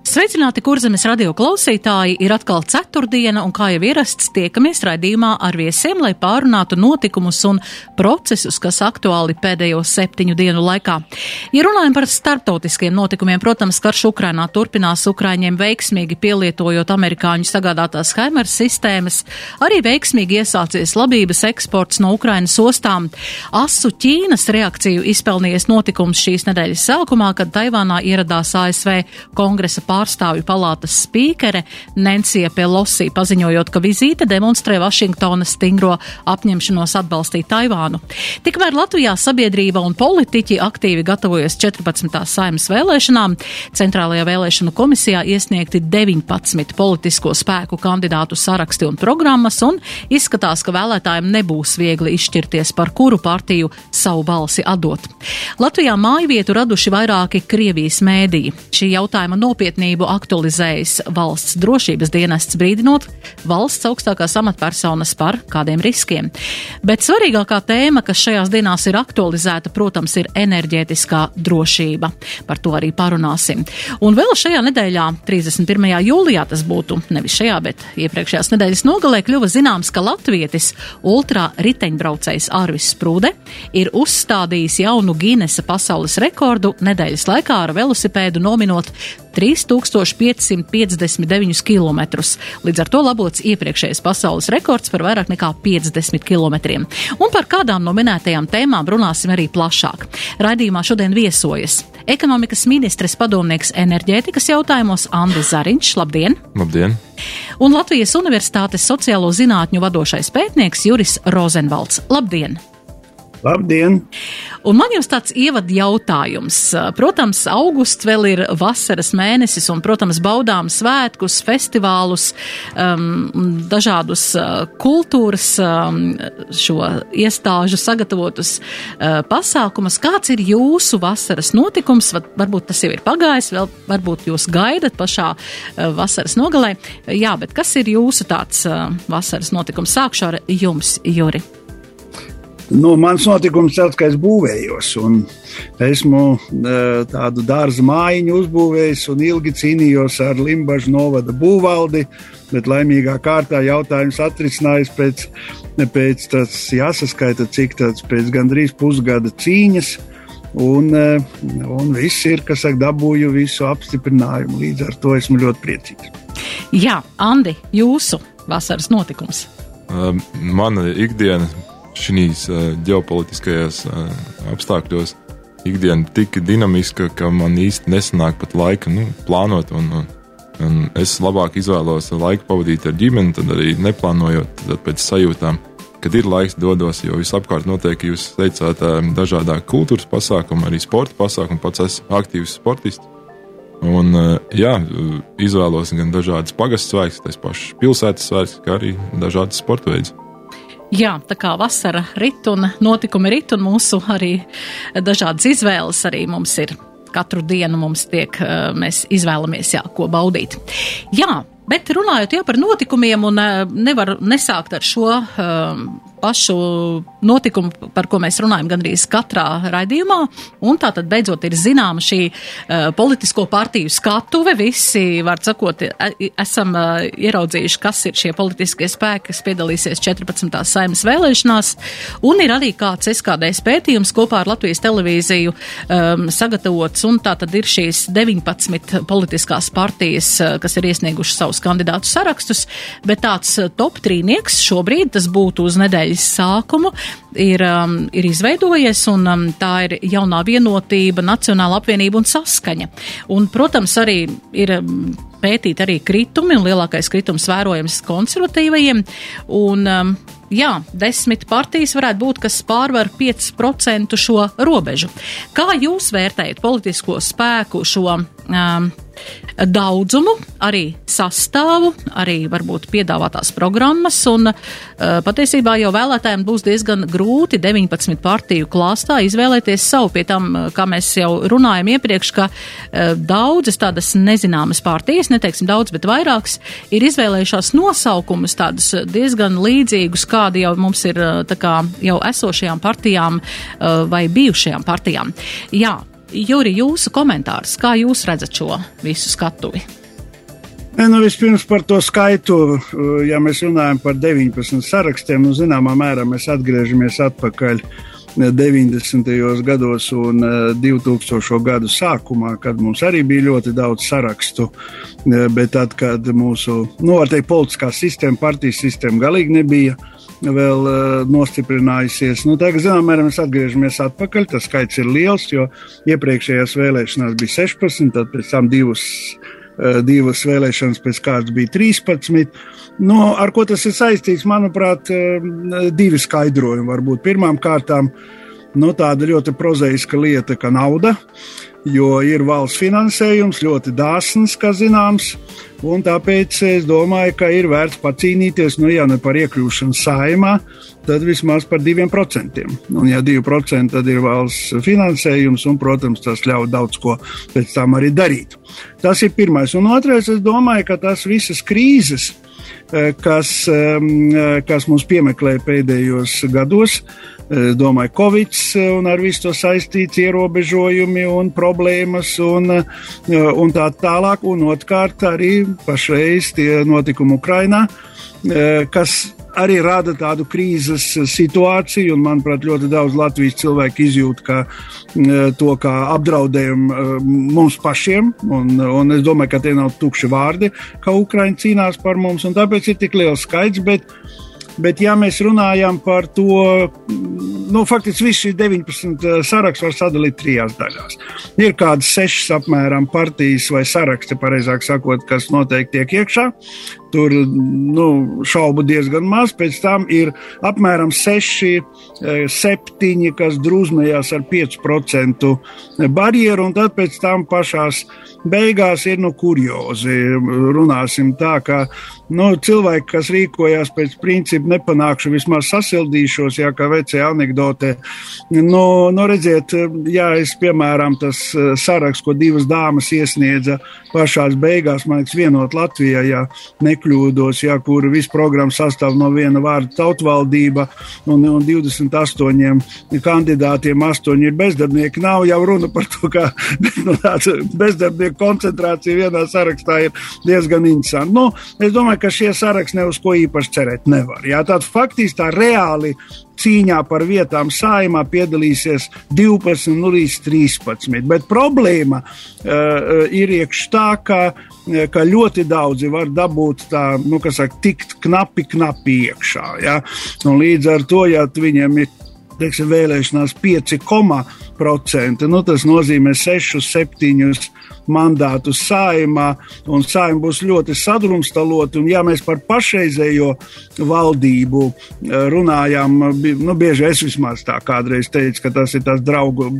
Sveicināti, kurzemes radio klausītāji! Ir atkal ceturtdiena, un kā jau ierasts, tiekamies raidījumā ar viesiem, lai pārunātu notikumus un procesus, kas aktuāli pēdējo septiņu dienu laikā. Ja runājam par starptautiskiem notikumiem, protams, karš Ukrainā turpinās Ukraiņiem veiksmīgi pielietojot amerikāņu sagādātās Haimers sistēmas, arī veiksmīgi iesācies labības eksports no Ukrainas ostām. Asu Ķīnas reakciju izpelnījies notikums šīs nedēļas sākumā, kad Taivānā ieradās ASV kongresa pārstāvju palātas spīkere Nencija Pelosi, paziņojot, ka vizīte demonstrē Vašingtonas stingro apņemšanos atbalstīt Taivānu. Tikmēr Latvijā sabiedrība un politiķi aktīvi gatavojas 14. saimas vēlēšanām. Centrālajā vēlēšanu komisijā iesniegti 19 politisko spēku kandidātu saraksti un programmas, un izskatās, ka vēlētājiem nebūs viegli izšķirties, par kuru partiju savu balsi atdot. Latvijā māju vietu raduši vairāki Krievijas mēdīji. Šī jautājuma nopietnība uzmanību aktualizējis valsts drošības dienests brīdinot valsts augstākās amatpersonas par kādiem riskiem. Bet svarīgākā tēma, kas šajās dienās ir aktualizēta, protams, ir enerģētiskā drošība. Par to arī parunāsim. Un vēl šajā nedēļā, 31. jūlijā, tas būtu nevis šajā, bet iepriekšējās nedēļas nogalē, kļuva zināms, ka latvietis ultra riteņbraucējs Ārvis Sprūde ir uzstādījis jaunu Ginesa pasaules rekordu nedēļas laikā ar velosipēdu nominot 3559 km. Līdz ar to labots iepriekšējais pasaules rekords par vairāk nekā 50 km. Un par kādām no minētajām tēmām runāsim arī plašāk. Raidījumā šodien viesojas ekonomikas ministres padomnieks enerģētikas jautājumos Andris Zariņš. Labdien! Labdien! Un Latvijas Universitātes sociālo zinātņu vadošais pētnieks Juris Rozenvalds. Labdien! Labdien! Un man jums tāds ievada jautājums. Protams, augusts vēl ir vasaras mēnesis, un, protams, baudām svētkus, festivālus, um, dažādus uh, kultūras um, šo iestāžu sagatavotus uh, pasākumus. Kāds ir jūsu vasaras notikums? Varbūt tas jau ir pagājis, vēl varbūt jūs gaidat pašā uh, vasaras nogalē. Jā, bet kas ir jūsu tāds uh, vasaras notikums? Sākšu ar jums, Juri. Nu, mans notikums ir tas, ka es būvējos. Esmu tādu dārza mājiņu uzbūvējis un ilgi cīnījos ar Limbaģa novada būvvaldi. Bet laimīgā kārtā jautājums atrisinājās pēc, pēc tas jāsaskaita, cik tāds pēc gandrīz pusgada cīņas. Un, un viss ir, kas saka, dabūju visu apstiprinājumu. Līdz ar to esmu ļoti priecīgs. Jā, Andi, jūsu vasaras notikums. Mana ikdiena šīs ģeopolitiskajos apstākļos ikdiena tik dinamiska, ka man īsti nesanāk pat laika nu, plānot. Un, un, un es labāk izvēlos laiku pavadīt ar ģimeni, tad arī neplānojot pēc sajūtām. Kad ir laiks, dodos, jo visapkārt notiek, jūs teicāt, dažādi kultūras pasākumi, arī sporta pasākumi. Pats esmu aktīvs sportists. Un, jā, izvēlos gan dažādas pagastu svētkus, tās pašas pilsētas svētkus, kā arī dažādas sporta veidus. Jā, tā kā vasara rit un notikumi rit un mūsu arī dažādas izvēles arī mums ir. Katru dienu mums tiek, mēs izvēlamies, jā, ko baudīt. Jā, bet runājot jau par notikumiem un nevar nesākt ar šo um, pašu notikumu, par ko mēs runājam gandrīz katrā raidījumā. Un tā tad beidzot ir zināma šī uh, politisko partiju skatuve. Visi, var sakot, esam uh, ieraudzījuši, kas ir šie politiskie spēki, kas piedalīsies 14. saimas vēlēšanās. Un ir arī kāds SKDS pētījums kopā ar Latvijas televīziju um, sagatavots. Un tā tad ir šīs 19 politiskās partijas, uh, kas ir iesnieguši savus kandidātu sarakstus. Bet tāds top trīnieks šobrīd tas būtu uz nedēļu nedēļas sākumu ir, um, ir izveidojies, un um, tā ir jaunā vienotība, nacionāla apvienība un saskaņa. Un, protams, arī ir um, pētīt arī kritumi, un lielākais kritums vērojams konservatīvajiem. Un, um, jā, desmit partijas varētu būt, kas pārvar 5% šo robežu. Kā jūs vērtējat politisko spēku šo um, daudzumu, arī sastāvu, arī varbūt piedāvātās programmas, un uh, patiesībā jau vēlētājiem būs diezgan grūti 19 partiju klāstā izvēlēties savu, pie tam, kā mēs jau runājam iepriekš, ka uh, daudzas tādas nezināmas partijas, neteiksim daudz, bet vairākas, ir izvēlējušās nosaukumus tādus diezgan līdzīgus, kādi jau mums ir uh, kā jau esošajām partijām uh, vai bijušajām partijām. Jā, Juri, jūsu komentārs, kā jūs redzat šo visu skatuvi? Nu, vispirms par to skaitu, ja mēs runājam par 19 sarakstiem, nu, zināmā mērā mēs atgriežamies atpakaļ 90. gados un 2000. gadu sākumā, kad mums arī bija ļoti daudz sarakstu, bet tad, kad mūsu, nu, var teikt, politiskā sistēma, partijas sistēma galīgi nebija vēl uh, nostiprinājusies. Nu, tagad, zinām, mērā mēs atgriežamies atpakaļ. Tas skaits ir liels, jo iepriekšējās vēlēšanās bija 16, tad pēc tam divas, uh, divas vēlēšanas pēc kārtas bija 13. Nu, ar ko tas ir saistīts? Manuprāt, uh, divi skaidrojumi kārtām, nu, tāda ļoti prozaiska lieta, ka nauda. Uh, jo ir valsts finansējums ļoti dāsns, kā zināms. Un tāpēc es domāju, ka ir vērts pacīnīties, nu, ja ne par iekļūšanu saimā, tad vismaz par diviem procentiem. Un, ja divi procenti, tad ir valsts finansējums, un, protams, tas ļauj daudz ko pēc tam arī darīt. Tas ir pirmais. Un otrais, es domāju, ka tās visas krīzes, eh, kas, eh, kas mums piemeklē pēdējos gados, Es domāju, Covid un ar visu to saistīts ierobežojumi un problēmas un, un tā tālāk. Un otrkārt arī pašreiz tie notikumi Ukrainā, kas arī rada tādu krīzes situāciju, un, manuprāt, ļoti daudz Latvijas cilvēku izjūt ka, to kā apdraudējumu mums pašiem. Un, un es domāju, ka tie nav tukši vārdi, ka Ukraiņa cīnās par mums, un tāpēc ir tik liels skaits. Bet, Bet, ja mēs runājam par to, nu, faktiski viss šis 19 eh, saraksts var sadalīt trijās daļās. Ir kādas sešas apmēram partijas vai saraksti, pareizāk sakot, kas noteikti tiek iekšā. Tur nu, šaubu diezgan maz. Pēc tam ir apmēram 6, 7, eh, kas drūzmējās ar 5% barjeru, un tad pēc tam pašās beigās ir nu, kuriozi. Runāsim tā, ka nu, cilvēki, kas rīkojās pēc principa, nepanākšu, vismaz sasildīšos, jā, kā vecajā anekdotē. Nu, nu, redziet, jā, es, piemēram, tas eh, saraksts, ko divas dāmas iesniedza pašās beigās, man liekas, vienot Latvijā, ja nekļūdos, jā, kur viss programma sastāv no viena vārda tautvaldība un, un 28 kandidātiem, 8 ir bezdarbnieki. Nav jau runa par to, ka nu, bezdarbnieku koncentrācija vienā sarakstā ir diezgan interesanta. Nu, es domāju, ka šie saraksti ne uz ko īpaši cerēt nevar. Jā, tātad faktiski tā reāli cīņā par vietām saimā piedalīsies 12 nu, līdz 13. Bet problēma uh, ir iekš tā, ka, ka ļoti daudzi var dabūt tā, nu, kas saka, tikt knapi, knapi iekšā. Ja? Un līdz ar to, ja viņiem ir teiksim, vēlēšanās 5,5%, nu, tas nozīmē 6, 7 mandātus saimā, un saima būs ļoti sadrumstalota. Ja mēs par pašreizējo valdību eh, runājām, nu, bieži es vismaz tā kādreiz teicu, ka tas ir tas draugu,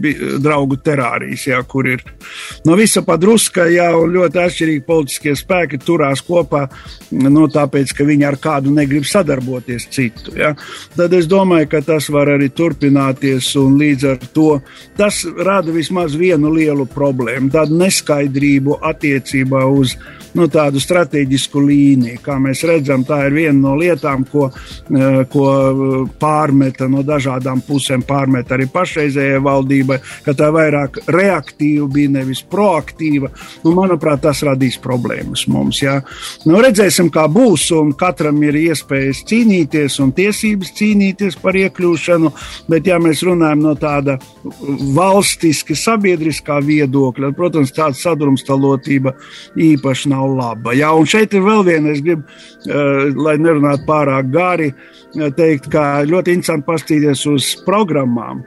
draugu terārijas, jā, kur ir no visa padruska, jā, un ļoti atšķirīgi politiskie spēki turās kopā, nu, tāpēc, ka viņi ar kādu negrib sadarboties citu. Jā. Tad es domāju, ka tas var arī turpināties, un līdz ar to tas rada vismaz vienu lielu problēmu, tādu neskaidrību attiecībā uz nu, tādu strateģisku līniju. Kā mēs redzam, tā ir viena no lietām, ko, eh, ko pārmeta no dažādām pusēm, pārmeta arī pašreizējai valdībai, ka tā vairāk reaktīva bija, nevis proaktīva. Nu, manuprāt, tas radīs problēmas mums. Ja? Nu, redzēsim, kā būs, un katram ir iespējas cīnīties un tiesības cīnīties par iekļūšanu, bet ja mēs runājam no tāda valstiski sabiedriskā viedokļa, protams, tāda sadrumstalotība īpaši nav nav laba. Jā, un šeit ir vēl viena, es gribu, uh, lai nerunātu pārāk gari, uh, teikt, ka ļoti interesanti pastīties uz programmām.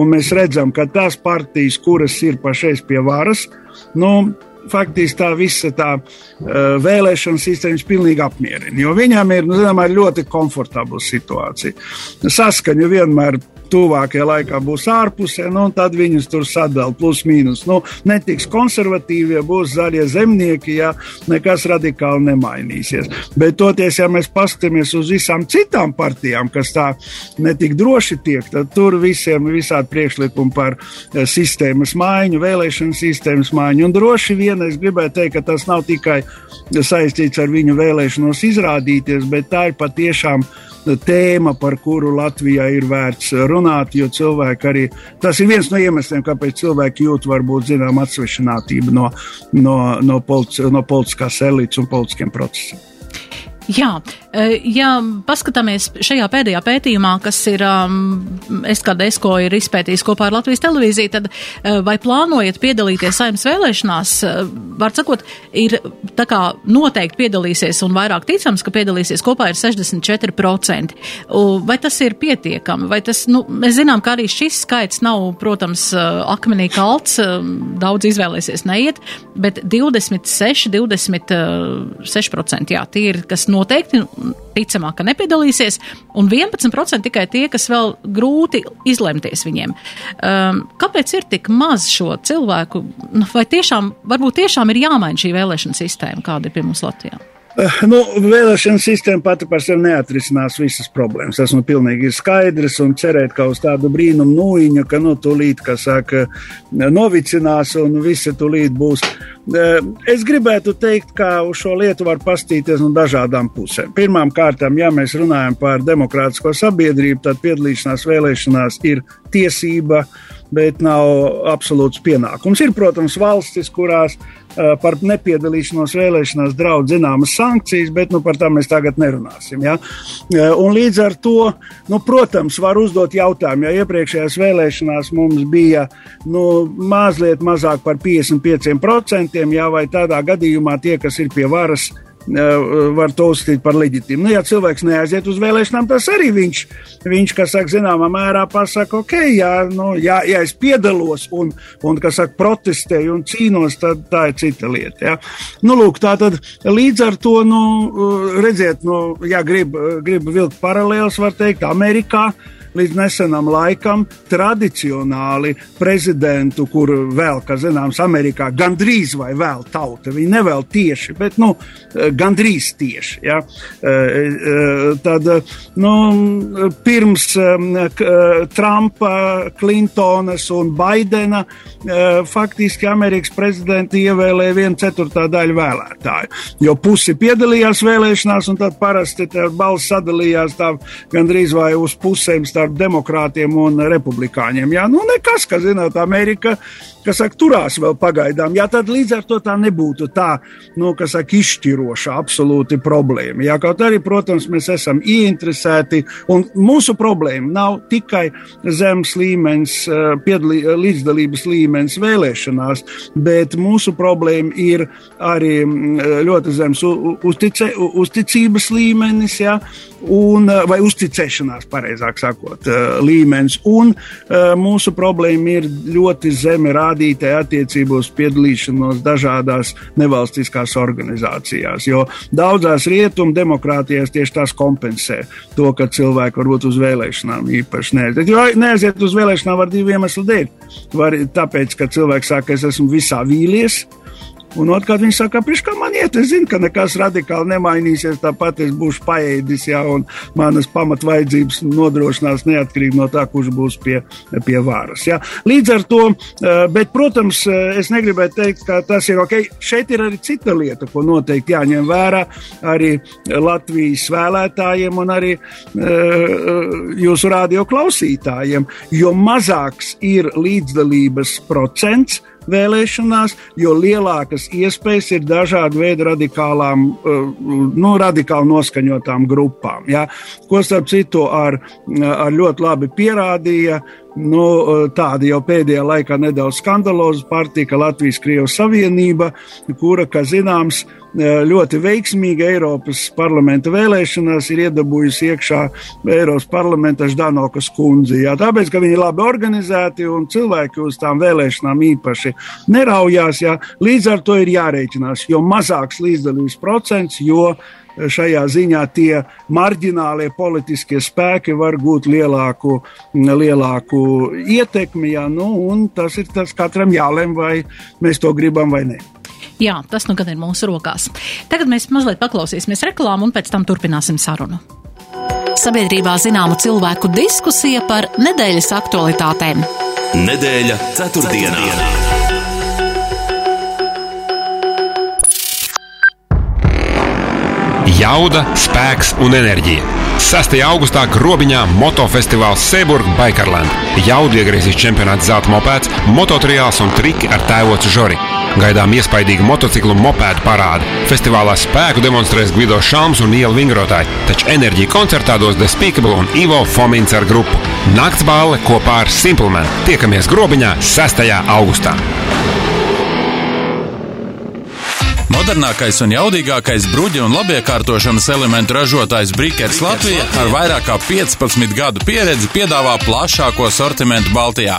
Un mēs redzam, ka tās partijas, kuras ir pašais pie varas, nu, faktiski tā visa tā uh, vēlēšana sistēma pilnīgi apmierina. Jo viņam ir, nu, zinām, ļoti komfortabla situācija. Saskaņa vienmēr tuvākajā laikā būs ārpusē, nu, un tad viņus tur sadala plus mīnus. Nu, netiks konservatīvie, būs zaļie zemnieki, ja nekas radikāli nemainīsies. Bet toties, ja mēs paskatāmies uz visām citām partijām, kas tā netik droši tiek, tad tur visiem ir visādi priekšlikumi par eh, sistēmas maiņu, vēlēšanu sistēmas maiņu. Un droši vien es gribēju teikt, ka tas nav tikai saistīts ar viņu vēlēšanos izrādīties, bet tā ir patiešām tēma, par kuru Latvijā ir vērts runāt, jo cilvēki arī tas ir viens no iemesliem, kāpēc cilvēki jūt varbūt zinām atsvešinātību no, no, no, politi no politiskās elites un politiskiem procesiem. Jā, e, ja paskatāmies šajā pēdējā pētījumā, kas ir, um, es kā Desko ir izpētījis kopā ar Latvijas televīziju, tad uh, vai plānojat piedalīties saimnes vēlēšanās, uh, var sakot, ir tā kā noteikti piedalīsies un vairāk ticams, ka piedalīsies kopā ir 64%. Uh, vai tas ir pietiekami? Vai tas, nu, mēs zinām, ka arī šis skaits nav, protams, akmenī kalts, daudz izvēlēsies neiet, bet 26, 26%, jā, tie ir, kas no noteikti ticamāk, ka nepiedalīsies, un 11% tikai tie, kas vēl grūti izlemties viņiem. Um, kāpēc ir tik maz šo cilvēku? Nu, vai tiešām, varbūt tiešām ir jāmaina šī vēlēšana sistēma, kāda ir pie mums Latvijā? Eh, nu, vēlēšana sistēma pati par sevi neatrisinās visas problēmas. Tas nu pilnīgi ir skaidrs un cerēt, ka uz tādu brīnumu nūjiņu, ka nu tūlīt, kā saka, novicinās un visi tūlīt būs. Eh, es gribētu teikt, ka uz šo lietu var pastīties no dažādām pusēm. Pirmām kārtām, ja mēs runājam par demokrātisko sabiedrību, tad piedalīšanās vēlēšanās ir tiesība bet nav absolūts pienākums. Ir, protams, valstis, kurās Eh, par nepiedalīšanos vēlēšanās draudz zināmas sankcijas, bet nu, par tām mēs tagad nerunāsim. Ja? Un līdz ar to, nu, protams, var uzdot jautājumu, ja iepriekšējās vēlēšanās mums bija nu, mazliet mazāk par 55%, ja, vai tādā gadījumā tie, kas ir pie varas, var to uzskatīt par leģitīmu. Nu, ja cilvēks neaiziet uz vēlēšanām, tas arī viņš, viņš kas saka, zināmā mērā pasaka, ok, jā, nu, jā, ja es piedalos un, un kas saka, protestēju un cīnos, tad tā ir cita lieta. Ja. Nu, lūk, tā tad līdz ar to, nu, redziet, nu, ja grib, grib vilkt paralēlus, var teikt, Amerikā līdz nesenam laikam tradicionāli prezidentu, kur vēl, kā zināms, Amerikā gandrīz vai vēl tauta. Viņi nevēl tieši, bet nu, gandrīz tieši. Ja? E, e, tad nu, pirms Trumpa, Clintonas un Baidena e, faktiski Amerikas prezidenti ievēlēja vienu ceturtā daļu vēlētāju. Jo pusi piedalījās vēlēšanās, un tad parasti balss sadalījās tā gandrīz vai uz pusēm starp demokrātiem un republikāņiem. Jā, nu nekas, ka, zināt, Amerika kas saka, turās vēl pagaidām. Jā, tad līdz ar to tā nebūtu tā, nu, kas saka, izšķiroša absolūti problēma. Jā, kaut arī, protams, mēs esam ieinteresēti, un mūsu problēma nav tikai zemes līmenis, eh, piedalī, līdzdalības līmenis vēlēšanās, bet mūsu problēma ir arī mm, ļoti zems uztice, uzticības līmenis, jā, un, eh, vai uzticēšanās, pareizāk sakot, eh, līmenis, un mūsu problēma ir ļoti zemi rādīt rādītāji attiecībā uz piedalīšanos dažādās nevalstiskās organizācijās. Jo daudzās rietumu demokrātijās tieši tas kompensē to, ka cilvēki varbūt uz vēlēšanām īpaši neaiziet. Jo neaiziet uz vēlēšanām var divu iemeslu dēļ. Var, tāpēc, ka cilvēks saka, es esmu visā vīlies, Un otrkārt, viņi saka, ka man iet, es zinu, ka nekas radikāli nemainīsies. Tāpat es būšu paēdis, ja manas pamatvaidzības nodrošinās neatkarīgi no tā, kurš būs pie, pie varas. Ja. Līdz ar to, eh, bet, protams, eh, es negribēju teikt, ka tas ir ok. Šeit ir arī cita lieta, ko noteikti jāņem vērā arī Latvijas vēlētājiem un arī uh, jūsu radio klausītājiem. Jo mazāks ir līdzdalības procents, vēlēšanās, jo lielākas iespējas ir dažādu veidu radikālām, eh, nu, radikāli noskaņotām grupām. Ja? Ko starp citu ar, ar ļoti labi pierādīja nu, tāda jau pēdējā laikā nedaudz skandaloza partija, ka Latvijas Krievijas Savienība, kura, kā zināms, ļoti veiksmīgi Eiropas parlamenta vēlēšanās ir iedabūjusi iekšā Eiropas parlamenta Ždanokas kundzi. Jā, tāpēc, ka viņi ir labi organizēti un cilvēki uz tām vēlēšanām īpaši neraujās, jā, līdz ar to ir jārēķinās, jo mazāks līdzdalības procents, jo šajā ziņā tie marģinālie politiskie spēki var gūt lielāku, lielāku ietekmi. Jā, nu, tas ir tas katram jālem, vai mēs to gribam vai nē. Jā, tas nu gan ir mūsu rokās. Tagad mēs mazliet paklausīsimies reklāmu un pēc tam turpināsim sarunu. Sabiedrībā zināma cilvēku diskusija par nedēļas aktualitātēm. Nedēļa ceturtdienā. ceturtdienā. Jauda, spēks un enerģija. 6. augustā Grobiņā motofestivāls Seburg Baikarland. Jauda iegriezīs čempionāts zelta mopēds, mototriāls un triki ar tēvocu žori. Gaidām iespaidīgu motociklu mopēdu parādi. Festivālā spēku demonstrēs Gvido Šalms un Iela Vingrotāji, taču enerģiju koncertā dos Despicable un Ivo Fomins ar grupu. Nakts bāle kopā ar Simpleman. Tiekamies Grobiņā 6. augustā. Modernākais un jaudīgākais bruģa un labiekārtošanas elementu ražotājs Brikers Latvija ar vairāk kā 15 gadu pieredzi piedāvā plašāko sortimentu Baltijā.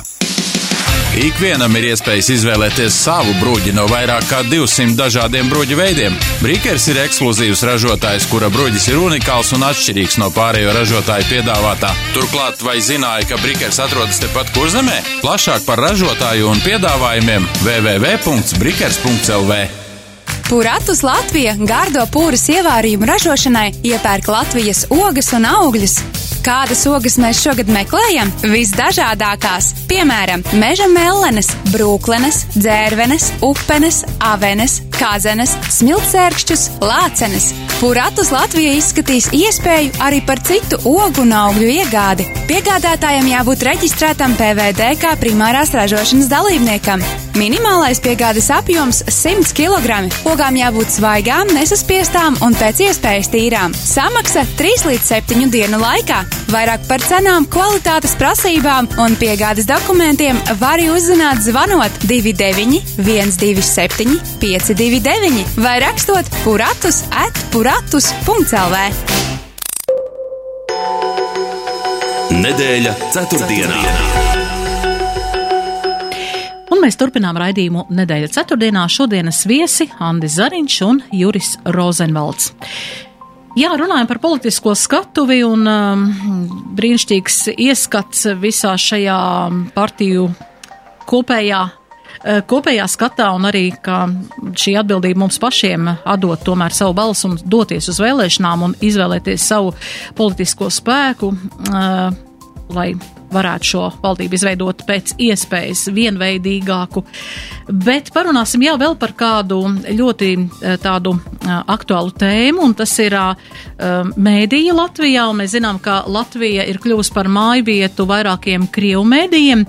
Ikvienam ir iespējas izvēlēties savu bruģi no vairāk kā 200 dažādiem bruģu veidiem. Brīkers ir ekskluzīvs ražotājs, kura bruģis ir unikāls un atšķirīgs no pārējo ražotāju piedāvātā. Turklāt, vai zināja, ka Brīkers atrodas tepat kurzemē? Plašāk par ražotāju un piedāvājumiem www.brikers.lv. Puratus Latvija gārdo pūras ievārījumu ražošanai iepērk Latvijas ogas un augļus. Kādas ogas mēs šogad meklējam? Visdažādākās, piemēram, meža mellenes, brūklenes, dzērvenes, upenes, avenes, kazenes, smiltsērkšķus, lācenes. Puratus Latvija izskatīs iespēju arī par citu ogu un augļu iegādi. Piegādātājam jābūt reģistrētam PVD kā primārās ražošanas dalībniekam. Minimālais piegādes apjoms - 100 kg. Ogām jābūt svaigām, nesaspiestām un pēc iespējas tīrām. Samaksa 3 līdz 7 dienu laikā. Vairāk par cenām, kvalitātes prasībām un piegādes dokumentiem var uzzināt zvanot 29 127 529 vai rakstot puratus at puratus.lv. Nedēļa ceturtdienā. ceturtdienā. Un mēs turpinām raidījumu nedēļa ceturtdienā. Šodienas viesi Andis Zariņš un Juris Rozenvalds. Jā, runājam par politisko skatuvi un um, brīnišķīgs ieskats visā šajā partiju kopējā kopējā skatā un arī, ka šī atbildība mums pašiem atdot tomēr savu balsu un doties uz vēlēšanām un izvēlēties savu politisko spēku, uh, lai varētu šo valdību izveidot pēc iespējas vienveidīgāku. Bet parunāsim jau vēl par kādu ļoti eh, tādu eh, aktuālu tēmu, un tas ir uh, mēdīja Latvijā. Mēs zinām, ka Latvija ir kļuvusi par māju vietu vairākiem krievu mēdījiem,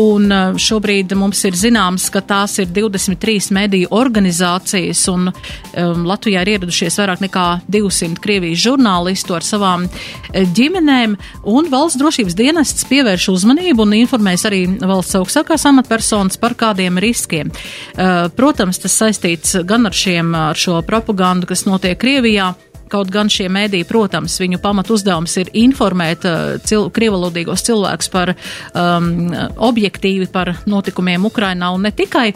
un šobrīd mums ir zināms, ka tās ir 23 mēdīju organizācijas, un um, Latvijā ir ieradušies vairāk nekā 200 Krievijas žurnālistu ar savām ģimenēm, un valsts drošības dienests pie pievērš uzmanību un informēs arī valsts augstākās amatpersonas par kādiem riskiem. Uh, protams, tas saistīts gan ar, šiem, ar šo propagandu, kas notiek Krievijā, Kaut gan šie mēdīji, protams, viņu pamat uzdevums ir informēt uh, cil krievalodīgos cilvēkus par um, objektīvi par notikumiem Ukrainā un ne tikai.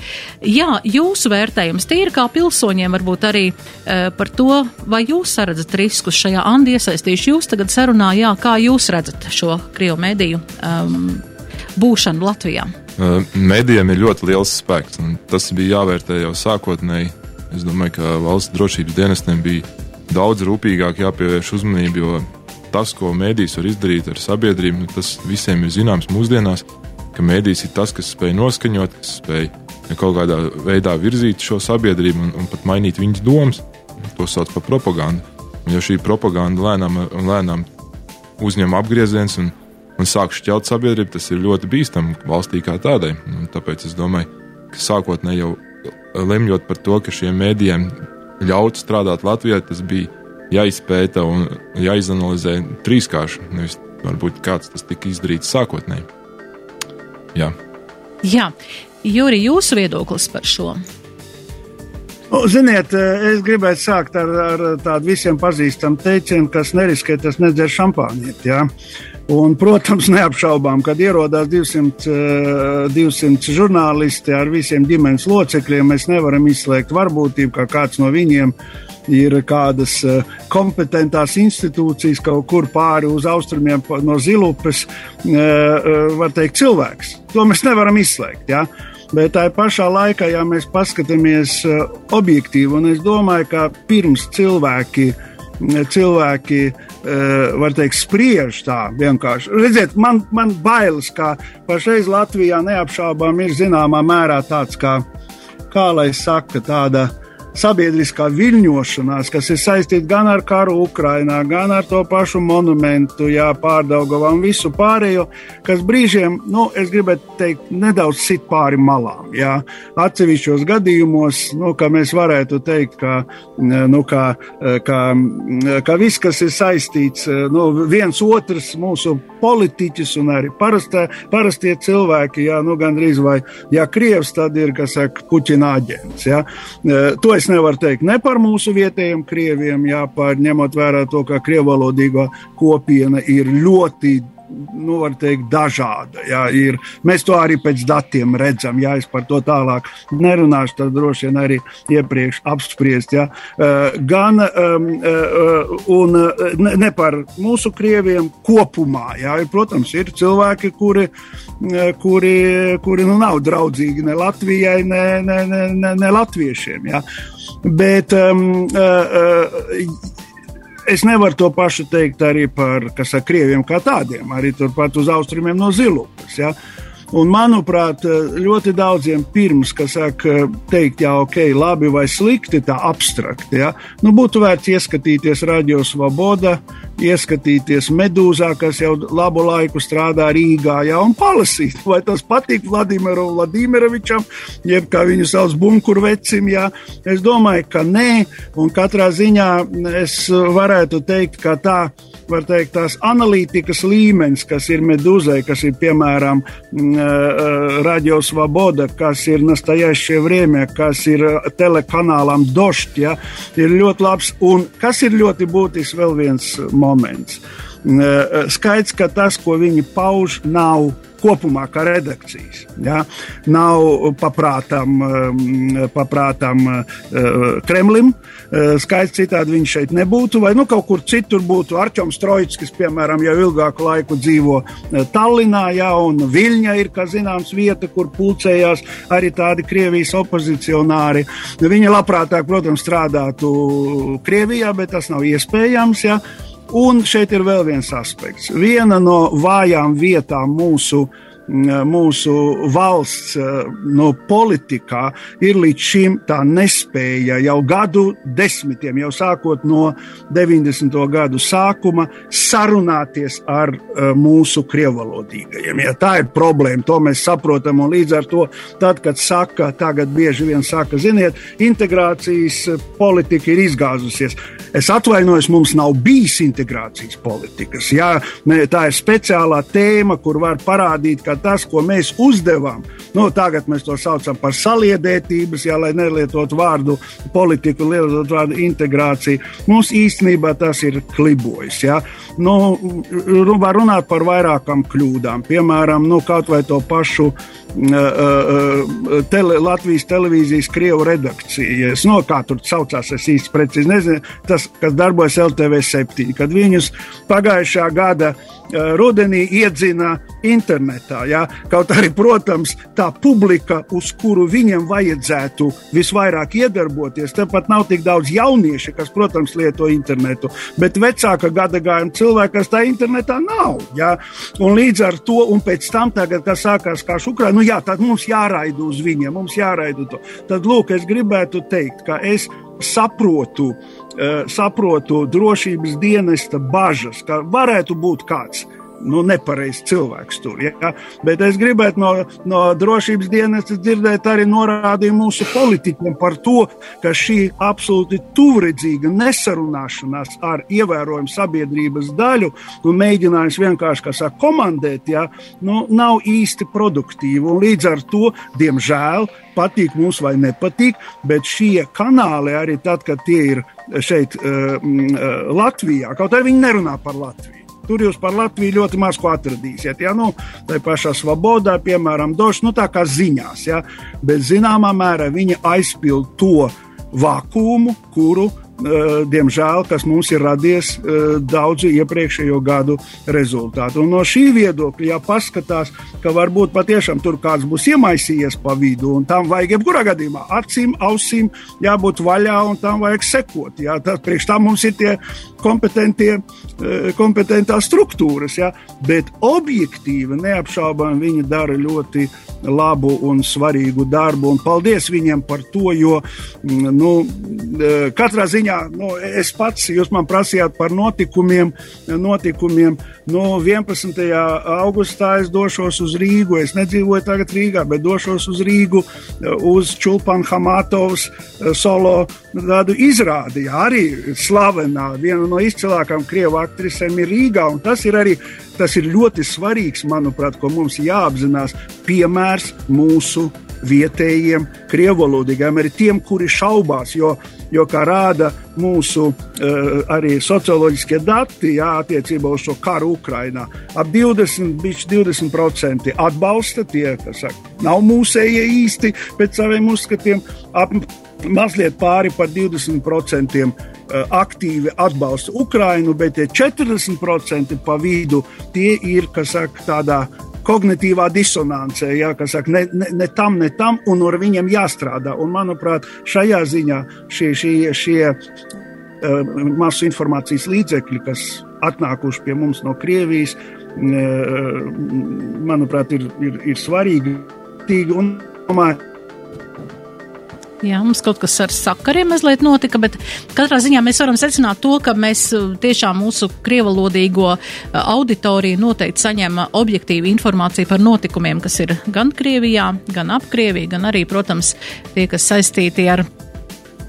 Jā, jūsu vērtējums tīri kā pilsoņiem varbūt arī uh, par to, vai jūs redzat riskus šajā Andi iesaistīšu jūs tagad sarunā, jā, kā jūs redzat šo krievu mēdīju um, būšanu Latvijā? Uh, Mēdījiem ir ļoti liels spēks, un tas bija jāvērtē jau sākotnēji. Es domāju, ka valsts drošības dienestiem bija daudz rūpīgāk jāpievērš uzmanība, jo tas, ko mēdīs var izdarīt ar sabiedrību, nu, tas visiem ir zināms mūsdienās, ka mēdīs ir tas, kas spēj noskaņot, kas spēj kaut kādā veidā virzīt šo sabiedrību un, un pat mainīt viņas domas. To sauc par propagandu. Un, ja šī propaganda lēnām, lēnām uzņem apgrieziens un, un sāk šķelt sabiedrību, tas ir ļoti bīstami valstī kā tādai. Un tāpēc es domāju, ka sākotnēji jau lemjot par to, ka šiem mēdījiem ļaut strādāt Latvijā, tas bija jāizpēta un jāizanalizē trīskārši. Nevis varbūt kāds tas tika izdarīts sākotnēji. Jā. Jā. Juri, jūsu viedoklis par šo? Nu, ziniet, es gribētu sākt ar, ar tādu visiem pazīstamu teicienu, kas neriskē, tas nedzer šampāniet. Ja? Un, protams, neapšaubām, kad ierodās 200, 200 žurnālisti ar visiem ģimenes locekļiem, mēs nevaram izslēgt varbūtību, ka kāds no viņiem ir kādas kompetentās institūcijas kaut kur pāri uz austrumiem no Zilupes, var teikt, cilvēks. To mēs nevaram izslēgt. Ja? Bet tā pašā laikā, ja mēs paskatāmies objektīvi, un es domāju, ka pirms cilvēki cilvēki, var teikt, spriež tā vienkārši. Redziet, man, man bailes, ka pašreiz Latvijā neapšaubām ir zināmā mērā tāds, kā, kā lai saka, tāda sabiedriskā viļņošanās, kas ir saistīta gan ar karu Ukrajinā, gan ar to pašu monumentu, jā, pārdaugavā un visu pārējo, kas brīžiem, nu, es gribētu teikt, nedaudz sit pāri malām. Jā. Atsevišķos gadījumos, nu, ka mēs varētu teikt, ka, nu, ka, ka, ka viss, kas ir saistīts, nu, viens otrs mūsu politiķis un arī parastē, parastie cilvēki, jā, nu, gandrīz vai, ja Krievs, tad ir, kas saka, Puķina aģents, jā. To es nevar teikt ne par mūsu vietējiem krieviem, jā, par ņemot vērā to, ka krievalodīgā kopiena ir ļoti nu, teikt, dažāda. Jā, ir. Mēs to arī pēc datiem redzam. Ja es par to tālāk nerunāšu, tad droši vien arī iepriekš apspriest. Jā. Uh, gan um, un, ne, ne par mūsu krieviem kopumā. Jā. Protams, ir cilvēki, kuri, kuri, kuri nu, nav draudzīgi ne Latvijai, ne, ne, ne, ne, ne latviešiem. Jā. Bet um, uh, uh, es nevaru to pašu teikt arī par saka, krieviem kā tādiem, arī turpat uz austrumiem no Zilupas. Ja? Un, manuprāt, ļoti daudziem pirms, saka, teikt, jā, ok, labi vai slikti, tā abstrakti, ja? nu, būtu vērts ieskatīties Radio Svoboda, ieskatīties medūzā, kas jau labu laiku strādā Rīgā, ja? un palasīt, vai tas patīk Vladimiram Vladimirovičam, jeb kā viņu sauc bunkurvecim. Ja? Es domāju, ka nē, un katrā ziņā es varētu teikt, ka tā var teikt, tās analītikas līmenis, kas ir medūzai, kas ir piemēram Radio Svoboda, kas ir Nastajašie Vriemē, kas ir telekanālam Došt, ja, ir ļoti labs. Un kas ir ļoti būtisks vēl viens moments. Skaidrs, ka tas, ko viņi pauž, nav kopumā kā redakcijas. Ja? Nav paprātam, um, paprātam uh, Kremlim. Skaidrs, citādi viņš šeit nebūtu, vai nu kaut kur citur būtu Arčuns Trojts, kas, piemēram, jau ilgāku laiku dzīvo Tallinā, ja, un Viļņa ir, kā zināms, vieta, kur pulcējās arī tādi Krievijas opozicionāri. Viņi labprātāk, protams, strādātu Krievijā, bet tas nav iespējams. Ja. Un šeit ir vēl viens aspekts. Viena no vājām vietām mūsu uh, mūsu valsts no politikā ir līdz šim tā nespēja jau gadu desmitiem, jau sākot no 90. gadu sākuma, sarunāties ar mūsu krievalodīgajiem. Ja, tā ir problēma, to mēs saprotam, līdz ar to, tad, kad saka, tagad bieži vien saka, ziniet, integrācijas politika ir izgāzusies. Es atvainojos, mums nav bijis integrācijas politikas. Jā, tā ir speciālā tēma, kur var parādīt, ka tas, ko mēs uzdevām, nu, tagad mēs to saucam par saliedētības, jā, lai nelietotu vārdu politiku, lietot vārdu integrācija. Mums īstenībā tas ir klibojis. Jā. Nu, var runāt par vairākām kļūdām, piemēram, nu, kaut vai to pašu tele, Latvijas televīzijas krievu redakcija. Es no kā tur saucās, es īsti precīzi nezinu, tas, kas darbojas LTV 7, kad viņus pagājušā gada rudenī iedzina internetā. Ja? Kaut arī, protams, tā publika, uz kuru viņiem vajadzētu visvairāk iedarboties, tepat nav tik daudz jauniešu, kas, protams, lieto internetu, bet vecāka gada gājuma cilvēki, kas tā internetā nav. Ja? Un līdz ar to, un pēc tam, tagad, kas sākās kā šukrā, nu jā, tad mums jāraida uz viņiem, mums jāraida to. Tad, lūk, es gribētu teikt, ka es saprotu, uh, saprotu drošības dienesta bažas, ka varētu būt kāds nu, nepareizs cilvēks tur. Ja? Bet es gribētu no, no drošības dienesta dzirdēt arī norādījumu mūsu politiķiem par to, ka šī absolūti tuvredzīga nesarunāšanās ar ievērojumu sabiedrības daļu un mēģinājums vienkārši, kā saka, komandēt, ja? nu, nav īsti produktīva. Un līdz ar to, diemžēl, patīk mums vai nepatīk, bet šie kanāli arī tad, kad tie ir šeit, uh, Latvijā, kaut arī viņi nerunā par Latviju. Tur jūs par Latviju ļoti maz ko atradīsiet. Ja? Nu, tā pašā Svobodā, piemēram, došs, nu, tā kā ziņās, ja? bet zināmā mērā viņi aizpild to vakumu, kuru diemžēl, kas mums ir radies daudzu iepriekšējo gadu rezultātu. Un no šī viedokļa, ja paskatās, ka varbūt patiešām tur kāds būs iemaisījies pa vidu, un tam vajag jebkurā gadījumā acīm, ausīm jābūt vaļā, un tam vajag sekot. Jā, tad priekš tam mums ir tie kompetentie, kompetentās struktūras, jā, bet objektīvi neapšaubām viņi dara ļoti labu un svarīgu darbu, un paldies viņiem par to, jo mm, nu, katrā ziņā nu, es pats, jūs man prasījāt par notikumiem, notikumiem. Nu, 11. augustā es došos uz Rīgu. Es nedzīvoju tagad Rīgā, bet došos uz Rīgu uz Čulpana Hamatovas e, solo tādu izrādi. Arī slavenā, viena no izcilākajām krievu aktrisēm ir Rīgā, tas ir arī tas ir ļoti svarīgs, manuprāt, ko mums jāapzinās. Piemērs mūsu vietējiem krievalodīgiem, arī tiem, kuri šaubās, jo, jo kā rāda mūsu uh, arī socioloģiskie dati, jā, attiecībā uz šo karu Ukrainā, ap 20, 20% atbalsta tie, kas saka, nav mūsējie īsti pēc saviem uzskatiem, ap mazliet pāri par 20% Eh, aktīvi atbalsta Ukrainu, bet tie 40% pa vidu tie ir, kas saka, tādā kognitīvā disonancē, ja, kas saka, ne, ne, ne tam, ne tam, un ar viņiem jāstrādā. Un, manuprāt, šajā ziņā šie, šie, šie uh, masu informācijas līdzekļi, kas atnākuši pie mums no Krievijas, uh, manuprāt, ir, ir, ir svarīgi. Un, domāju, Jā, mums kaut kas ar sakariem mazliet notika, bet katrā ziņā mēs varam secināt to, ka mēs uh, tiešām mūsu krievalodīgo uh, auditoriju noteikti saņem objektīvu informāciju par notikumiem, kas ir gan Krievijā, gan ap Krieviju, gan arī, protams, tie, kas saistīti ar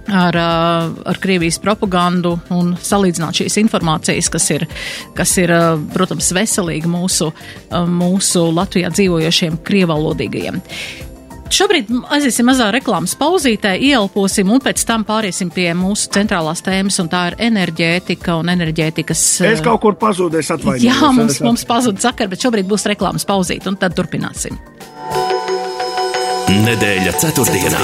ar, uh, ar Krievijas propagandu un salīdzināt šīs informācijas, kas ir, kas ir protams, veselīga mūsu, mūsu Latvijā dzīvojošiem krievalodīgajiem. Šobrīd aiziesim mazā reklāmas pauzītē, ielposim un pēc tam pāriesim pie mūsu centrālās tēmas, un tā ir enerģētika un enerģētikas. Es kaut kur pazudu, es atvainojos. Jā, mums, mums pazuda sakara, bet šobrīd būs reklāmas pauzīt, un tad turpināsim. Nedēļa ceturtdienā.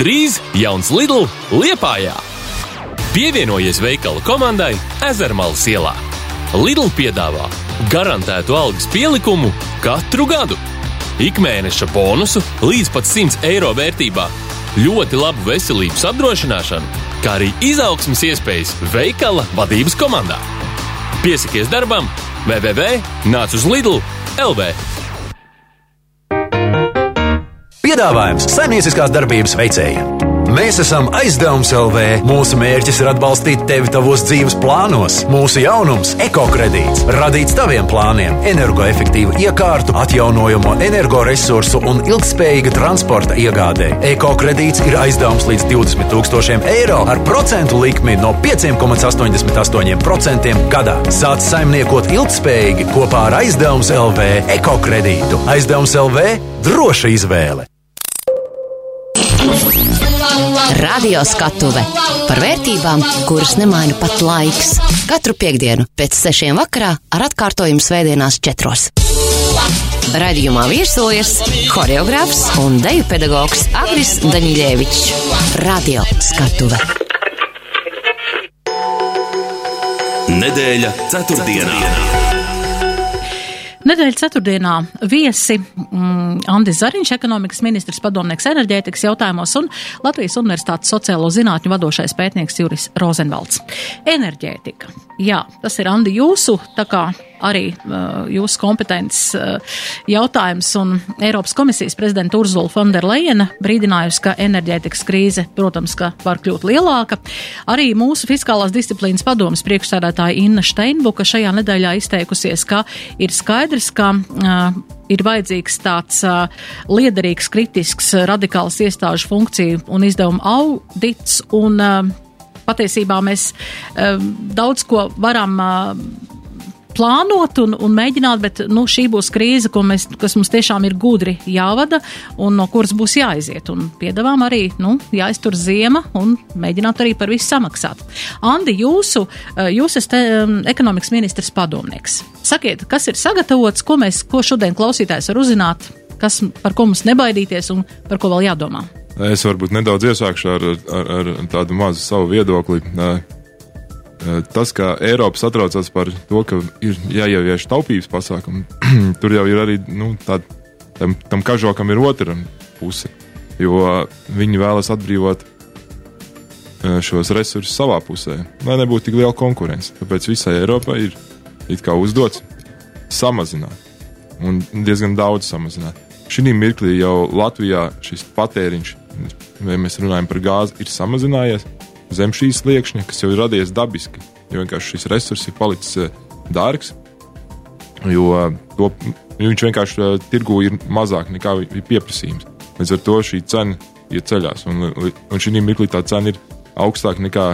Drīz jauns Lidl Liepājā. Pievienojies veikalu komandai Ezermalas ielā. Lidl piedāvā garantētu algas pielikumu katru gadu, ikmēneša bonusu līdz pat 100 eiro vērtībā, ļoti labu veselības apdrošināšanu, kā arī izaugsmas iespējas veikala vadības komandā. Piesakies darbam, www.nāc uz Lidl LV! Piedāvājums saimnieciskās darbības veicējiem! Mēs esam aizdevums LV. Mūsu mērķis ir atbalstīt tevi tavos dzīves plānos. Mūsu jaunums - ekokredīts, radīts taviem plāniem, energoefektīvu iekārtu, atjaunojamo energoresursu un ilgspējīga transporta iegādē. Ekokredīts ir aizdevums līdz 20 000 eiro ar procentu likmi no 5,88% gadā. Sāc saimniekot ilgspējīgi kopā ar aizdevums LV ekokredītu. Aizdevums LV - droša izvēle! Radio skatuve par vērtībām, kuras nemaina pat laiks. Katru piekdienu pēc sešiem vakarā ar atkārtojumu svētdienās četros. Radījumā viesojas choreogrāfs un deju pedagogs Agris Daņļievičs. Radio skatuve. Nedēļa ceturtdienā. ceturtdienā. Nedēļas ceturtdienā viesi mm, Andis Zariņš, ekonomikas ministrs padomnieks enerģētikas jautājumos un Latvijas Universitātes sociālo zinātņu vadošais pētnieks Juris Rozenvalds. Enerģētika. Jā, tas ir Andi jūsu, tā kā arī uh, jūsu kompetences uh, jautājums, un Eiropas komisijas prezidenta Urzula Fonderleina brīdinājusi, ka enerģētikas krīze, protams, ka var kļūt lielāka. Arī mūsu fiskālās disciplīnas padomas priekšsēdētāja Inna Steinbuka šajā nedēļā izteikusies, ka ir skaidrs, ka uh, ir vajadzīgs tāds uh, liederīgs, kritisks, radikāls iestāžu funkciju un izdevumu audits, un uh, patiesībā mēs uh, daudz ko varam uh, plānot un, un mēģināt, bet nu, šī būs krīze, mēs, kas mums tiešām ir gudri jāvada un no kuras būs jāiziet. Un piedāvām arī nu, jāiztur ziema un mēģināt arī par visu samaksāt. Andi, jūsu, eh, jūs esat um, ekonomikas ministrs padomnieks. Sakiet, kas ir sagatavots, ko mēs, ko šodien klausītājs var uzzināt? kas, par ko mums nebaidīties un par ko vēl jādomā? Es varbūt nedaudz iesākšu ar, ar, ar tādu mazu savu viedokli. Tas, ka Eiropa satraucas par to, ka ir jāievieš taupības pasākumi, tur jau ir arī nu, tāda, tam, tam kažokam ir otra puse. Jo viņi vēlas atbrīvot šos resursus savā pusē, lai nebūtu tik liela konkurence. Tāpēc visai Eiropai ir uzdots samazināt, un diezgan daudz samazināt. Šī mirklī jau Latvijā šis patēriņš, ja mēs runājam par gāzi, ir samazinājies zem šīs sliekšņa, kas jau ir radies dabiski. Jo vienkārši šis resurs ir palicis dārgs, jo to, viņš vienkārši tirgū ir mazāk nekā ir pieprasījums. Līdz ar to šī cena iet ceļās, un, un šī mirklī tā cena ir augstāka nekā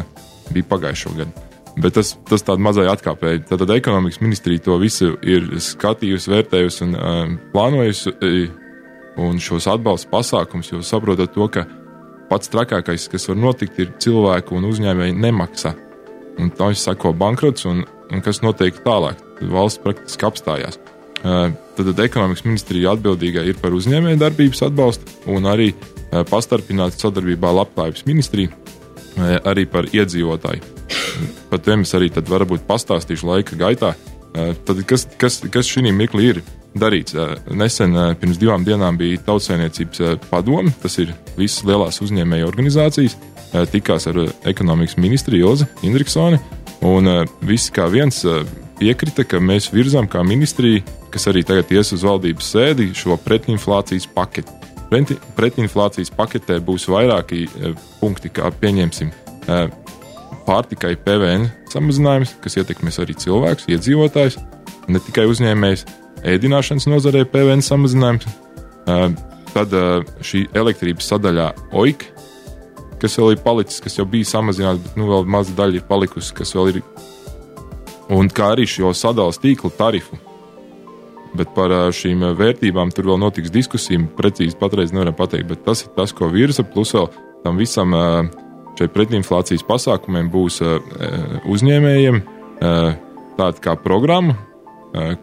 bija pagājušo gadu. Bet tas, tas tādā mazai atkāpēji. Tātad ekonomikas ministrija to visu ir skatījusi, vērtējusi un um, plānojusi. Un šos atbalsta pasākums, jo saprotat to, ka pats trakākais, kas var notikt, ir cilvēku un uzņēmēju nemaksa. Un tā viņš sako bankrots, un, un kas notiek tālāk? Valsts praktiski apstājās. Tad, tad ekonomikas ministrija atbildīgā ir par uzņēmēju darbības atbalstu un arī pastarpināta sadarbībā Labklājības ministrija arī par iedzīvotāju Par tiem es arī varbūt pastāstīšu laika gaitā. Tad, kas, kas, kas šī mirklī ir darīts? Nesen, pirms divām dienām, bija Tautsēniecības padome, tas ir visas lielās uzņēmēju organizācijas, tikās ar ekonomikas ministru Ilzi Indriksoni, un visi kā viens piekrita, ka mēs virzām kā ministrija, kas arī tagad ies uz valdības sēdi, šo pretinflācijas paketi. Pretinflācijas paketē būs vairāki punkti, kā pieņemsim pārtikai PVN samazinājums, kas ietekmēs arī cilvēkus, iedzīvotājus, ne tikai uzņēmējus, ēdināšanas nozarē PVN samazinājums. Tad šī elektrības sadaļā OIK, kas vēl ir palicis, kas jau bija samazināts, bet nu vēl maza daļa ir palikusi, kas vēl ir. Un kā arī šo sadalījuma tīklu tarifu. Bet par šīm vērtībām tur vēl notiks diskusija. Precīzi patreiz nevaram pateikt, bet tas ir tas, ko virza. Plus vēl tam visam šeit pretinflācijas pasākumiem būs uzņēmējiem tāda kā programma,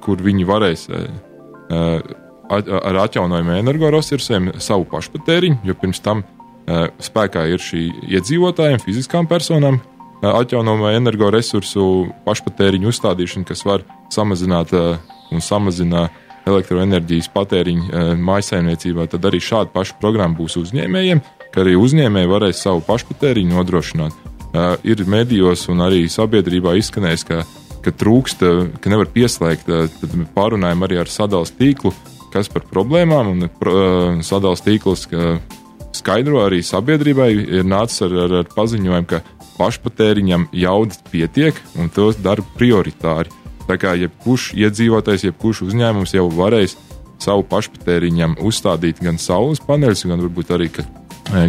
kur viņi varēs ar atjaunojumiem energoresursiem savu pašpatēriņu, jo pirms tam spēkā ir šī iedzīvotājiem, fiziskām personām atjaunojamo energoresursu pašpatēriņu uzstādīšana, kas var samazināt un samazina elektroenerģijas patēriņu mājsaimniecībā, tad arī šāda paša programma būs uzņēmējiem, ka arī uzņēmēji varēs savu pašpatēriņu nodrošināt. Ir medijos un arī sabiedrībā izskanējis, ka, ka trūkst, ka nevar pieslēgt. Tad pārunājam arī ar sadalījuma tīklu, kas par problēmām un uh, sadalījuma tīkls skaidro arī sabiedrībai. Ir nācis ar, ar, ar paziņojumu, ka pašpatēriņam jaudas pietiek un tos dara prioritāri. Tā kā jebkurš iedzīvotājs, jebkurš uzņēmums jau varēs savu pašpatēriņam uzstādīt gan saules paneļus, gan varbūt arī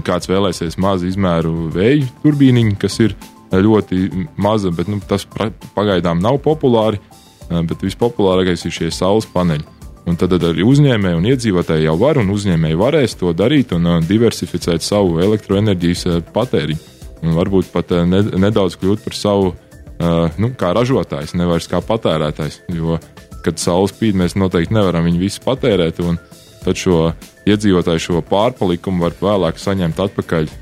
kāds vēlēsies mazu izmēru vēju turbīniņu, kas ir ļoti maza, bet nu, tas pagaidām nav populāri. Bet vispopulārākais ir šie saules paneļi. Un tad arī uzņēmēji un iedzīvotāji jau var, un uzņēmēji varēs to darīt un diversificēt savu elektroenerģijas patēriņu. Un varbūt pat nedaudz kļūt par savu, nu, kā ražotājs, nevis kā patērētājs. Jo, kad saule spīd, mēs noteikti nevaram viņu visu patērēt. Tad šo iedzīvotāju šo pārpalikumu var vēlāk saņemt atpakaļ.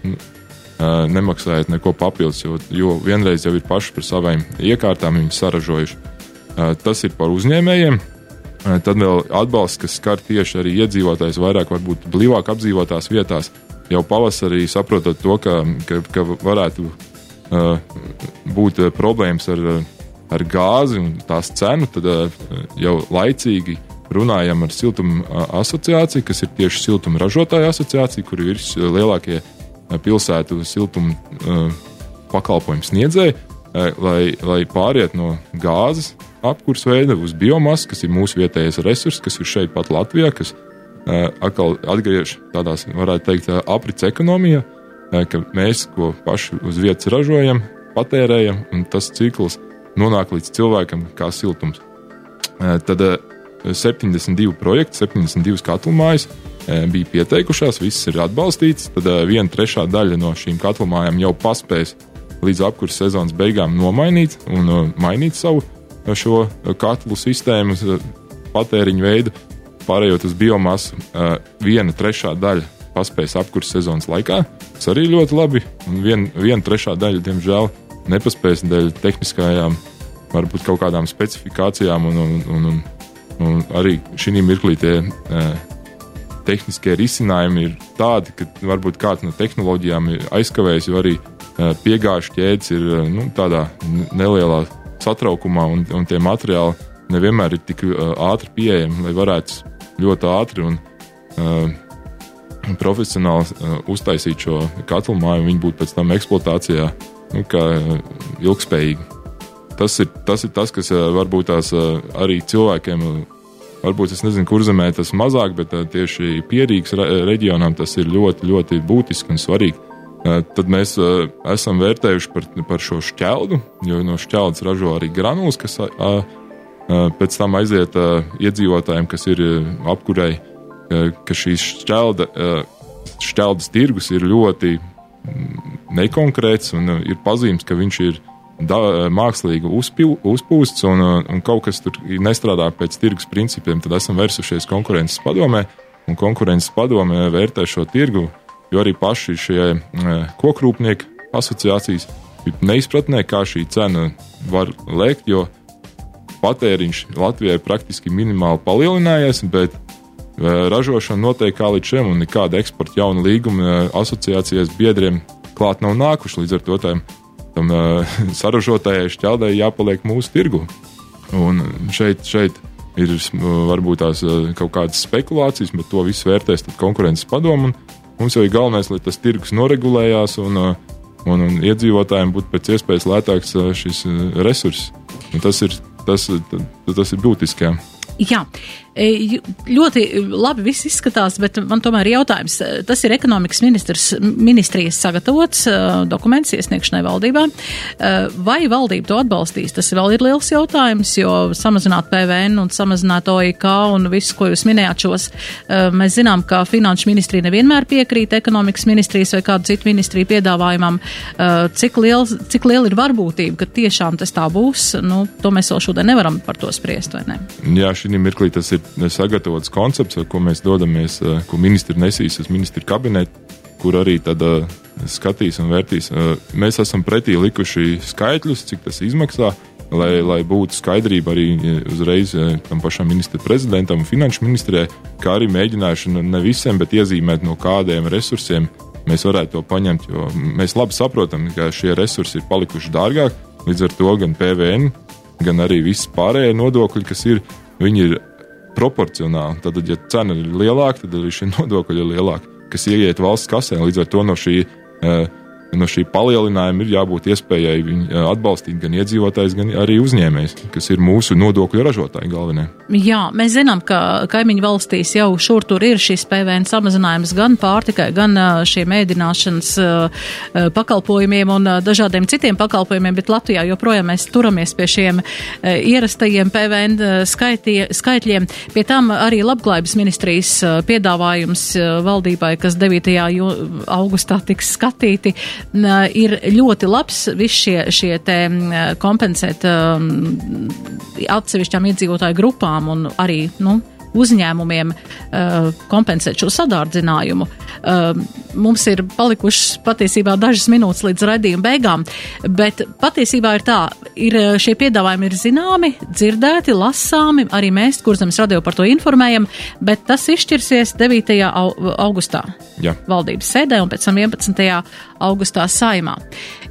Nemaksājot neko papildus, jo, jo vienreiz jau ir paši par saviem iekārtām viņi saražojuši. Tas ir par uzņēmējiem. Tad vēl atbalsts, kas skar tieši arī iedzīvotājus vairāk, varbūt blīvāk apdzīvotās vietās. Jau pavasarī saprotot to, ka, ka, ka varētu būt problēmas ar, ar gāzi un tās cenu, tad jau laicīgi runājam ar siltuma asociāciju, kas ir tieši siltuma ražotāja asociācija, kur ir lielākie pilsētu siltuma pakalpojumu sniedzēji, lai, lai pāriet no gāzes apkurss veida uz biomasu, kas ir mūsu vietējais resurs, kas ir šeit pat Latvijā, kas atkal atgriež tādās, varētu teikt, aprits ekonomijā, ka mēs ko paši uz vietas ražojam, patērējam, un tas cikls nonāk līdz cilvēkam kā siltums. Tad 72 projekti, 72 katlu mājas e, bija pieteikušās, visas ir atbalstītas. Tad e, viena trešā daļa no šīm katlu mājām jau paspēs līdz apkurses sezonas beigām nomainīt un e, mainīt savu šo katlu sistēmu, patēriņu veidu. pārējot uz biomasu, viena trešā daļa paspējas apkurses sezonas laikā. Tas arī ļoti labi. Un vien, viena trešā daļa, diemžēl, nepaspējas dēļ tehniskajām, varbūt kaut kādām specifikācijām. Un, un, un, un, un arī šī mirklī tie uh, tehniskie risinājumi ir tādi, ka varbūt kāds no tehnoloģijām ir aizkavējis, jo arī uh, piegāžu ķēdes ir uh, nu, tādā nelielā satraukumā, un, un tie materiāli nevienmēr ir tik ātri pieejami, lai varētu ļoti ātri un uh, profesionāli uh, uztaisīt šo katlu māju, un viņi būtu pēc tam eksploatācijā nu, ilgspējīgi. Tas ir, tas ir tas, kas uh, varbūt tās uh, arī cilvēkiem, uh, varbūt es nezinu, kur zemē tas mazāk, bet tieši pierīgas re reģionām tas ir ļoti, ļoti būtiski un svarīgi. Tad mēs esam vērtējuši par, par šo šķeldu, jo no šķeldes ražo arī granulas, kas pēc tam aiziet iedzīvotājiem, kas ir apkurēji, ka šīs šķelda, šķeldas tirgus ir ļoti mm, nekonkrēts un ir pazīmes, ka viņš ir da, mākslīgi uzpil, uzpūsts un, un kaut kas tur nestrādā pēc tirgus principiem, tad esam vērsušies konkurences padomē, un konkurences padomē vērtē šo tirgu, jo arī paši šie kokrūpnieki asociācijas ir neizpratnē, kā šī cena var lēkt, jo patēriņš Latvijai praktiski minimāli palielinājies, bet e, ražošana notiek kā līdz šim, un nekāda eksporta jauna līguma e, asociācijas biedriem klāt nav nākuši. Līdz ar to tam, tam e, saražotājai šķeldēji jāpaliek mūsu tirgu. Un šeit, šeit ir varbūt tās kaut kādas spekulācijas, bet to visu vērtēs konkurences padomu. Mums jau ir galvenais, lai tas tirgus noregulējās un, un, un iedzīvotājiem būtu pēc iespējas lētāks šis resurss. Tas ir tas, tas ir būtiski. Jā. E, ļoti labi viss izskatās, bet man tomēr ir jautājums. Tas ir ekonomikas ministrs, ministrijas sagatavots e, dokuments iesniegšanai valdībā. E, vai valdība to atbalstīs? Tas vēl ir liels jautājums, jo samazināt PVN un samazināt OIK un visu, ko jūs minējāt šos, mēs zinām, ka finanšu ministrija nevienmēr piekrīt ekonomikas ministrijas vai kādu citu ministriju piedāvājumam. Cik liela, cik liela ir varbūtība, ka tiešām tas tā būs? Nu, to mēs vēl šodien nevaram par to spriest, vai ne? Jā, šī mirklī tas ir sagatavots koncepts, ar ko mēs dodamies, eh, ko ministri nesīs uz ministru kabinetu, kur arī tad uh, skatīs un vērtīs. Uh, mēs esam pretī likuši skaitļus, cik tas izmaksā, lai, lai būtu skaidrība arī uzreiz tam pašam ministra prezidentam un finanšu ministrijai, kā arī mēģinājuši ne visiem, bet iezīmēt no kādiem resursiem mēs varētu to paņemt, jo mēs labi saprotam, ka šie resursi ir palikuši dārgāk, līdz ar to gan PVN, gan arī viss pārējie nodokļi, kas ir viņi ir proporcionāli. Tad, ja cena ir lielāka, tad arī šie nodokļi ir lielāki, kas ieiet valsts kasē. Līdz ar to no šī uh, no šī palielinājuma ir jābūt iespējai viņu atbalstīt gan iedzīvotājs, gan arī uzņēmējs, kas ir mūsu nodokļu ražotāji galvenie. Jā, mēs zinām, ka kaimiņu valstīs jau šur tur ir šis PVN samazinājums gan pārtikai, gan šiem ēdināšanas pakalpojumiem un dažādiem citiem pakalpojumiem, bet Latvijā joprojām mēs turamies pie šiem ierastajiem PVN skaitie, skaitļiem. Pie tam arī labklājības ministrijas piedāvājums valdībai, kas 9. augustā tiks skatīti, ir ļoti labs viss šie, šie te kompensēt atsevišķām iedzīvotāju grupām un arī, nu, uzņēmumiem uh, kompensēt šo sadārdzinājumu. Uh, mums ir palikušas patiesībā dažas minūtes līdz raidījuma beigām, bet patiesībā ir tā, ir šie piedāvājumi ir zināmi, dzirdēti, lasāmi, arī mēs, kurzemes radio par to informējam, bet tas izšķirsies 9. augustā Jā. valdības sēdē un pēc tam 11. augustā saimā.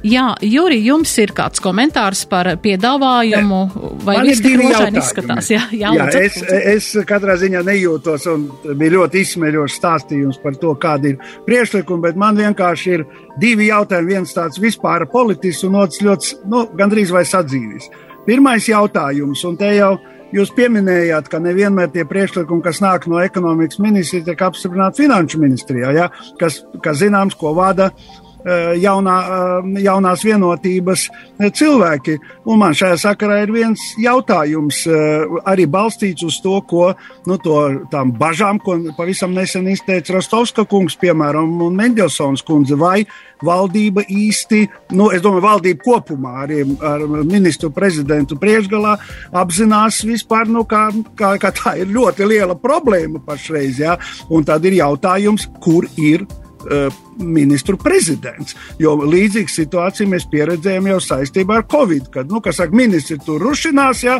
Jā, Juri, jums ir kāds komentārs par piedāvājumu, vai Man viss tik rožaini izskatās? Jā, jā, jā lūdzu. es, es katrā ziņā nejūtos, un bija ļoti izsmeļošs stāstījums par to, kāda ir priekšlikuma, bet man vienkārši ir divi jautājumi. Viens tāds vispār politisks, un otrs ļoti, nu, gandrīz vai sadzīvis. Pirmais jautājums, un te jau Jūs pieminējāt, ka nevienmēr tie priekšlikumi, kas nāk no ekonomikas ministrijas, tiek apstiprināti finanšu ministrijā, ja? kas, kas zināms, ko vada jaunā, jaunās vienotības cilvēki. Un man šajā sakarā ir viens jautājums, arī balstīts uz to, ko nu, to, tām bažām, ko pavisam nesen izteica Rostovska kungs, piemēram, un Mendelsons kundze, vai valdība īsti, nu, es domāju, valdība kopumā arī ar ministru prezidentu priekšgalā apzinās vispār, nu, kā, kā, kā tā ir ļoti liela problēma pašreiz, jā, un tad ir jautājums, kur ir ministru prezidents. Jo līdzīgu situāciju mēs pieredzējām jau saistībā ar Covid, kad, nu, kas saka, ministri tur rušinās, ja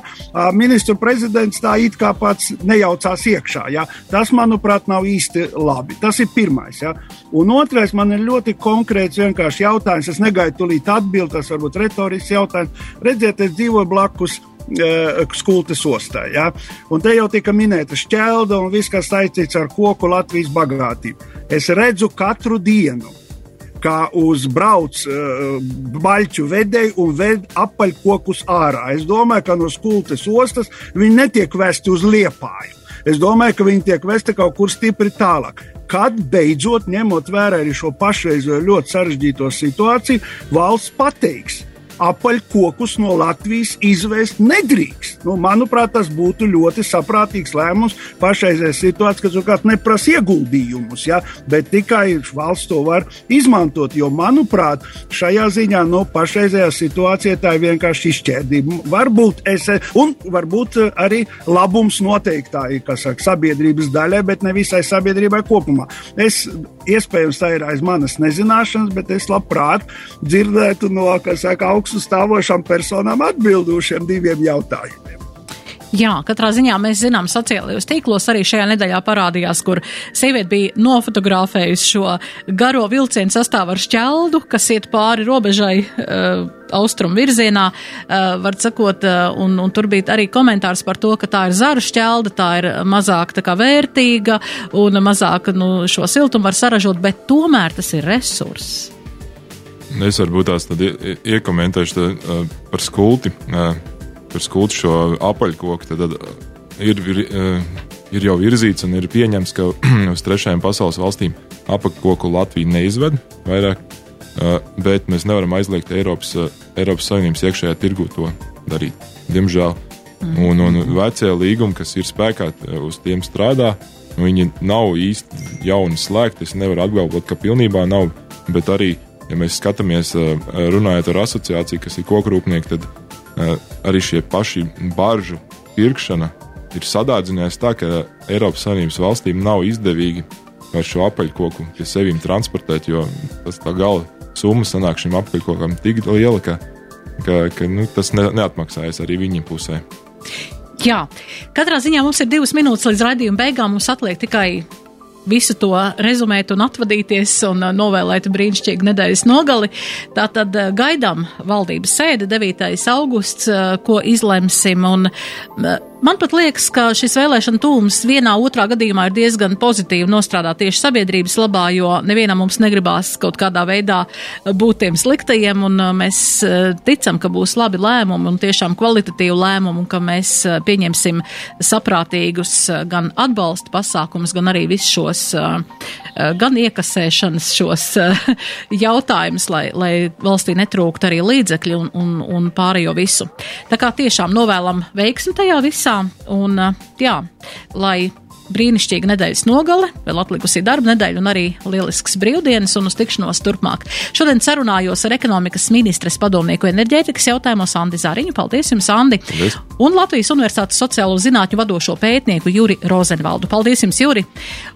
ministru prezidents tā it kā pats nejaucās iekšā. Ja. Tas, manuprāt, nav īsti labi. Tas ir pirmais. Ja. Un otrais, man ir ļoti konkrēts vienkārši jautājums. Es negaidu tulīt atbildēt, tas varbūt retorisks jautājums. Redziet, es dzīvoju blakus. Skultes ostai. Ja? Un te jau tika minēta šķelda un viss, kas saistīts ar koku Latvijas bagātību. Es redzu katru dienu, kā uzbrauc uh, baļķu vedēji un ved apaļkokus ārā. Es domāju, ka no skultes ostas viņi netiek vesti uz liepāju. Es domāju, ka viņi tiek vesti kaut kur stipri tālāk. Kad beidzot, ņemot vērā arī šo pašreizējo ļoti sarežģīto situāciju, valsts pateiks, apaļkokus no Latvijas izvest nedrīkst. Nu, manuprāt, tas būtu ļoti saprātīgs lēmums pašreizējā situācijā, kas turklāt neprasa ieguldījumus, ja, bet tikai valsts to var izmantot. Jo, manuprāt, šajā ziņā no nu, pašreizējā situācijā tā ir vienkārši izšķērdība. Varbūt es, un varbūt arī labums noteiktai, kas saka, sabiedrības daļai, bet ne visai sabiedrībai kopumā. Es iespējams tā ir aiz manas nezināšanas, bet es labprāt dzirdētu no, kas saka, augstu stāvošām personām atbildu uz šiem diviem jautājumiem. Jā, katrā ziņā mēs zinām, sociālajos tīklos arī šajā nedēļā parādījās, kur sieviete bija nofotografējusi šo garo vilcienu sastāvu ar šķeldu, kas iet pāri robežai. Uh, austrumu virzienā, uh, var sakot, uh, un, un tur bija arī komentārs par to, ka tā ir zara šķelda, tā ir mazāk tā kā vērtīga un mazāk nu, šo siltumu var saražot, bet tomēr tas ir resurss. Es varbūt tās tad iekomentēšu tā, uh, par skulti, uh, par skulti šo apaļkoku. Tad, tad ir, ir, uh, ir jau virzīts un ir pieņemts, ka uz trešajām pasaules valstīm apaļkoku Latvija neizved vairāk, uh, bet mēs nevaram aizliegt Eiropas, uh, Eiropas Savienības iekšējā tirgu to darīt. Diemžēl. Un, un vecie līgumi, kas ir spēkā, uz tiem strādā. Viņi nav īsti jauni slēgti. Es nevaru apgalvot, ka pilnībā nav, bet arī ja mēs skatāmies, runājot ar asociāciju, kas ir kokrūpnieki, tad arī šie paši baržu pirkšana ir sadārdzinājusi tā, ka Eiropas Savienības valstīm nav izdevīgi ar šo apaļkoku pie sevīm transportēt, jo tas tā gala summa sanāk šim apaļkokam tik liela, ka, ka, ka nu, tas ne, neatmaksājas arī viņiem pusē. Jā, katrā ziņā mums ir divas minūtes līdz raidījuma beigām. Mums atliek tikai visu to rezumēt un atvadīties un uh, novēlēt brīnišķīgu nedēļas nogali. Tātad uh, gaidām valdības sēde 9. augusts, uh, ko izlemsim. Un man pat liekas, ka šis vēlēšana tūms vienā otrā gadījumā ir diezgan pozitīvi nostrādāt tieši sabiedrības labā, jo nevienam mums negribās kaut kādā veidā būt tiem sliktajiem, un mēs ticam, ka būs labi lēmumi un tiešām kvalitatīvi lēmumi, un ka mēs pieņemsim saprātīgus gan atbalsta pasākumus, gan arī visu šo šos gan iekasēšanas šos jautājumus, lai, lai valstī netrūkt arī līdzekļi un, un, un pārējo visu. Tā kā tiešām novēlam veiksmi tajā visā un jā, lai brīnišķīga nedēļas nogale, vēl atlikusī darba nedēļa un arī lielisks brīvdienas un uz tikšanos turpmāk. Šodien sarunājos ar ekonomikas ministres padomnieku enerģētikas jautājumos Andi Zāriņu. Paldies jums, Andi! Paldies. Un Latvijas Universitātes sociālo zinātņu vadošo pētnieku Juri Rozenvaldu. Paldies jums, Juri!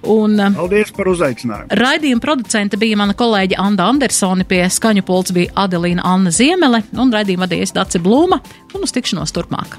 Un, um, Paldies par uzaicinājumu! Raidījuma producente bija mana kolēģe Anda Andersoni, pie skaņu pults bija Adelīna Anna Ziemele un raidījuma vadījies Dace Blūma un uz tikšanos turpmāk.